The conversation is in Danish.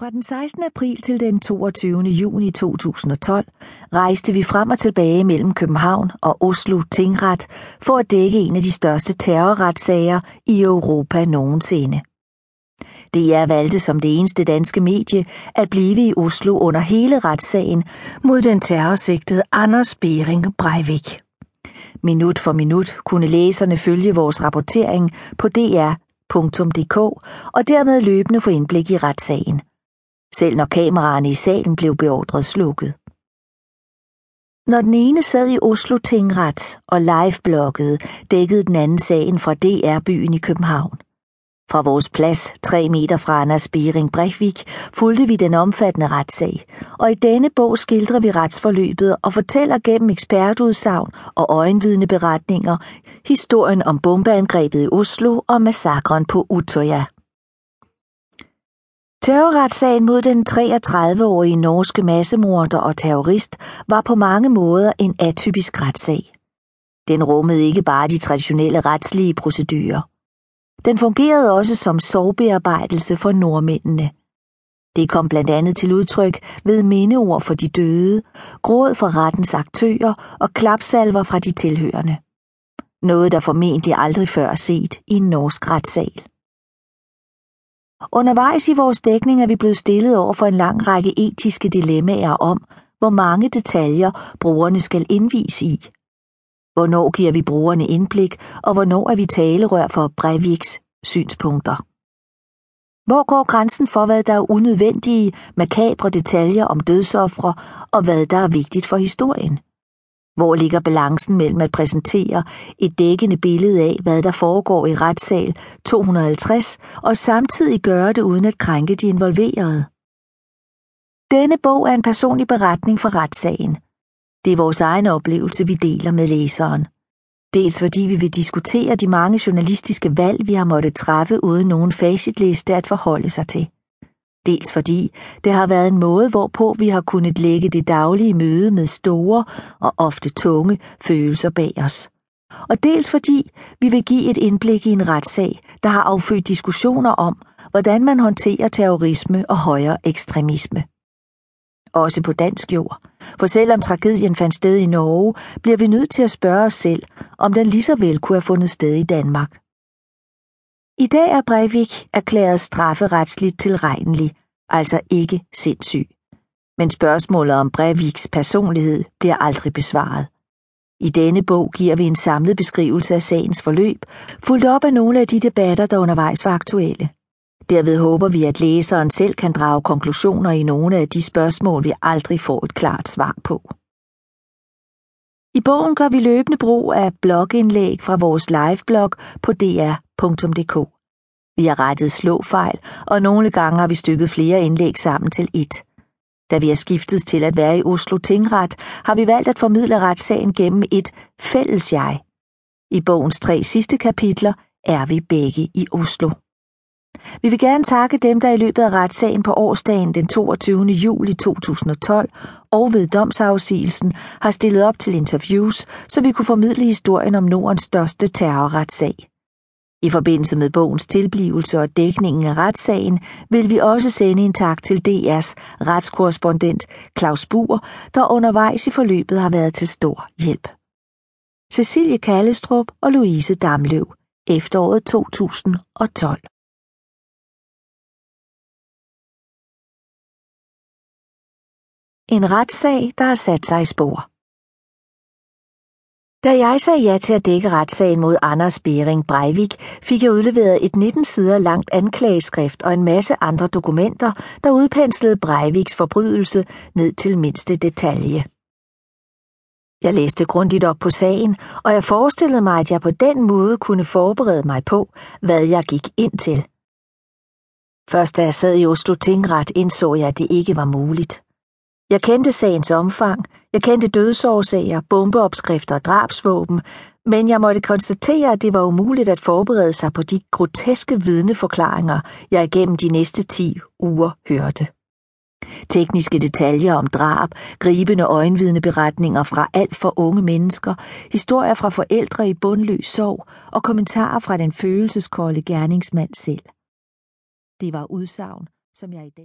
Fra den 16. april til den 22. juni 2012 rejste vi frem og tilbage mellem København og Oslo Tingret for at dække en af de største terrorretssager i Europa nogensinde. DR valgte som det eneste danske medie at blive i Oslo under hele retssagen mod den terrorsigtede Anders Bering Breivik. Minut for minut kunne læserne følge vores rapportering på dr.dk og dermed løbende få indblik i retssagen selv når kameraerne i salen blev beordret slukket. Når den ene sad i Oslo Tingret og live-bloggede, dækkede den anden sagen fra DR-byen i København. Fra vores plads, tre meter fra Anders Bering Breivik, fulgte vi den omfattende retssag, og i denne bog skildrer vi retsforløbet og fortæller gennem ekspertudsagn og øjenvidneberetninger historien om bombeangrebet i Oslo og massakren på Utøya. Terrorretssagen mod den 33-årige norske massemorder og terrorist var på mange måder en atypisk retssag. Den rummede ikke bare de traditionelle retslige procedurer. Den fungerede også som sorgbearbejdelse for nordmændene. Det kom blandt andet til udtryk ved mindeord for de døde, gråd fra rettens aktører og klapsalver fra de tilhørende. Noget, der formentlig aldrig før set i en norsk retssal. Undervejs i vores dækning er vi blevet stillet over for en lang række etiske dilemmaer om, hvor mange detaljer brugerne skal indvise i. Hvornår giver vi brugerne indblik, og hvornår er vi talerør for Breiviks synspunkter? Hvor går grænsen for, hvad der er unødvendige, makabre detaljer om dødsoffre, og hvad der er vigtigt for historien? Hvor ligger balancen mellem at præsentere et dækkende billede af, hvad der foregår i retssal 250, og samtidig gøre det uden at krænke de involverede? Denne bog er en personlig beretning fra retssagen. Det er vores egen oplevelse, vi deler med læseren. Dels fordi vi vil diskutere de mange journalistiske valg, vi har måttet træffe uden nogen facitliste at forholde sig til dels fordi det har været en måde, hvorpå vi har kunnet lægge det daglige møde med store og ofte tunge følelser bag os. Og dels fordi vi vil give et indblik i en retssag, der har affødt diskussioner om, hvordan man håndterer terrorisme og højere ekstremisme. Også på dansk jord. For selvom tragedien fandt sted i Norge, bliver vi nødt til at spørge os selv, om den lige så vel kunne have fundet sted i Danmark. I dag er Breivik erklæret strafferetsligt tilregnelig, altså ikke sindssyg. Men spørgsmålet om Breiviks personlighed bliver aldrig besvaret. I denne bog giver vi en samlet beskrivelse af sagens forløb, fuldt op af nogle af de debatter, der undervejs var aktuelle. Derved håber vi, at læseren selv kan drage konklusioner i nogle af de spørgsmål, vi aldrig får et klart svar på. I bogen gør vi løbende brug af blogindlæg fra vores liveblog på dr.dk. Vi har rettet slåfejl, og nogle gange har vi stykket flere indlæg sammen til et. Da vi har skiftet til at være i Oslo Tingret, har vi valgt at formidle retssagen gennem et fælles jeg. I bogens tre sidste kapitler er vi begge i Oslo. Vi vil gerne takke dem, der i løbet af retssagen på årsdagen den 22. juli 2012 og ved domsafsigelsen har stillet op til interviews, så vi kunne formidle historien om Nordens største terrorretssag. I forbindelse med bogens tilblivelse og dækningen af retssagen vil vi også sende en tak til DR's retskorrespondent Claus Buer, der undervejs i forløbet har været til stor hjælp. Cecilie Kallestrup og Louise Damløv, efteråret 2012. En retssag, der har sat sig i spor. Da jeg sagde ja til at dække retssagen mod Anders Bering Breivik, fik jeg udleveret et 19 sider langt anklageskrift og en masse andre dokumenter, der udpenslede Breiviks forbrydelse ned til mindste detalje. Jeg læste grundigt op på sagen, og jeg forestillede mig, at jeg på den måde kunne forberede mig på, hvad jeg gik ind til. Først da jeg sad i Oslo Tingret, indså jeg, at det ikke var muligt. Jeg kendte sagens omfang, jeg kendte dødsårsager, bombeopskrifter og drabsvåben, men jeg måtte konstatere, at det var umuligt at forberede sig på de groteske vidneforklaringer, jeg igennem de næste ti uger hørte. Tekniske detaljer om drab, gribende øjenvidneberetninger fra alt for unge mennesker, historier fra forældre i bundløs sorg og kommentarer fra den følelseskolde gerningsmand selv. Det var udsagn, som jeg i dag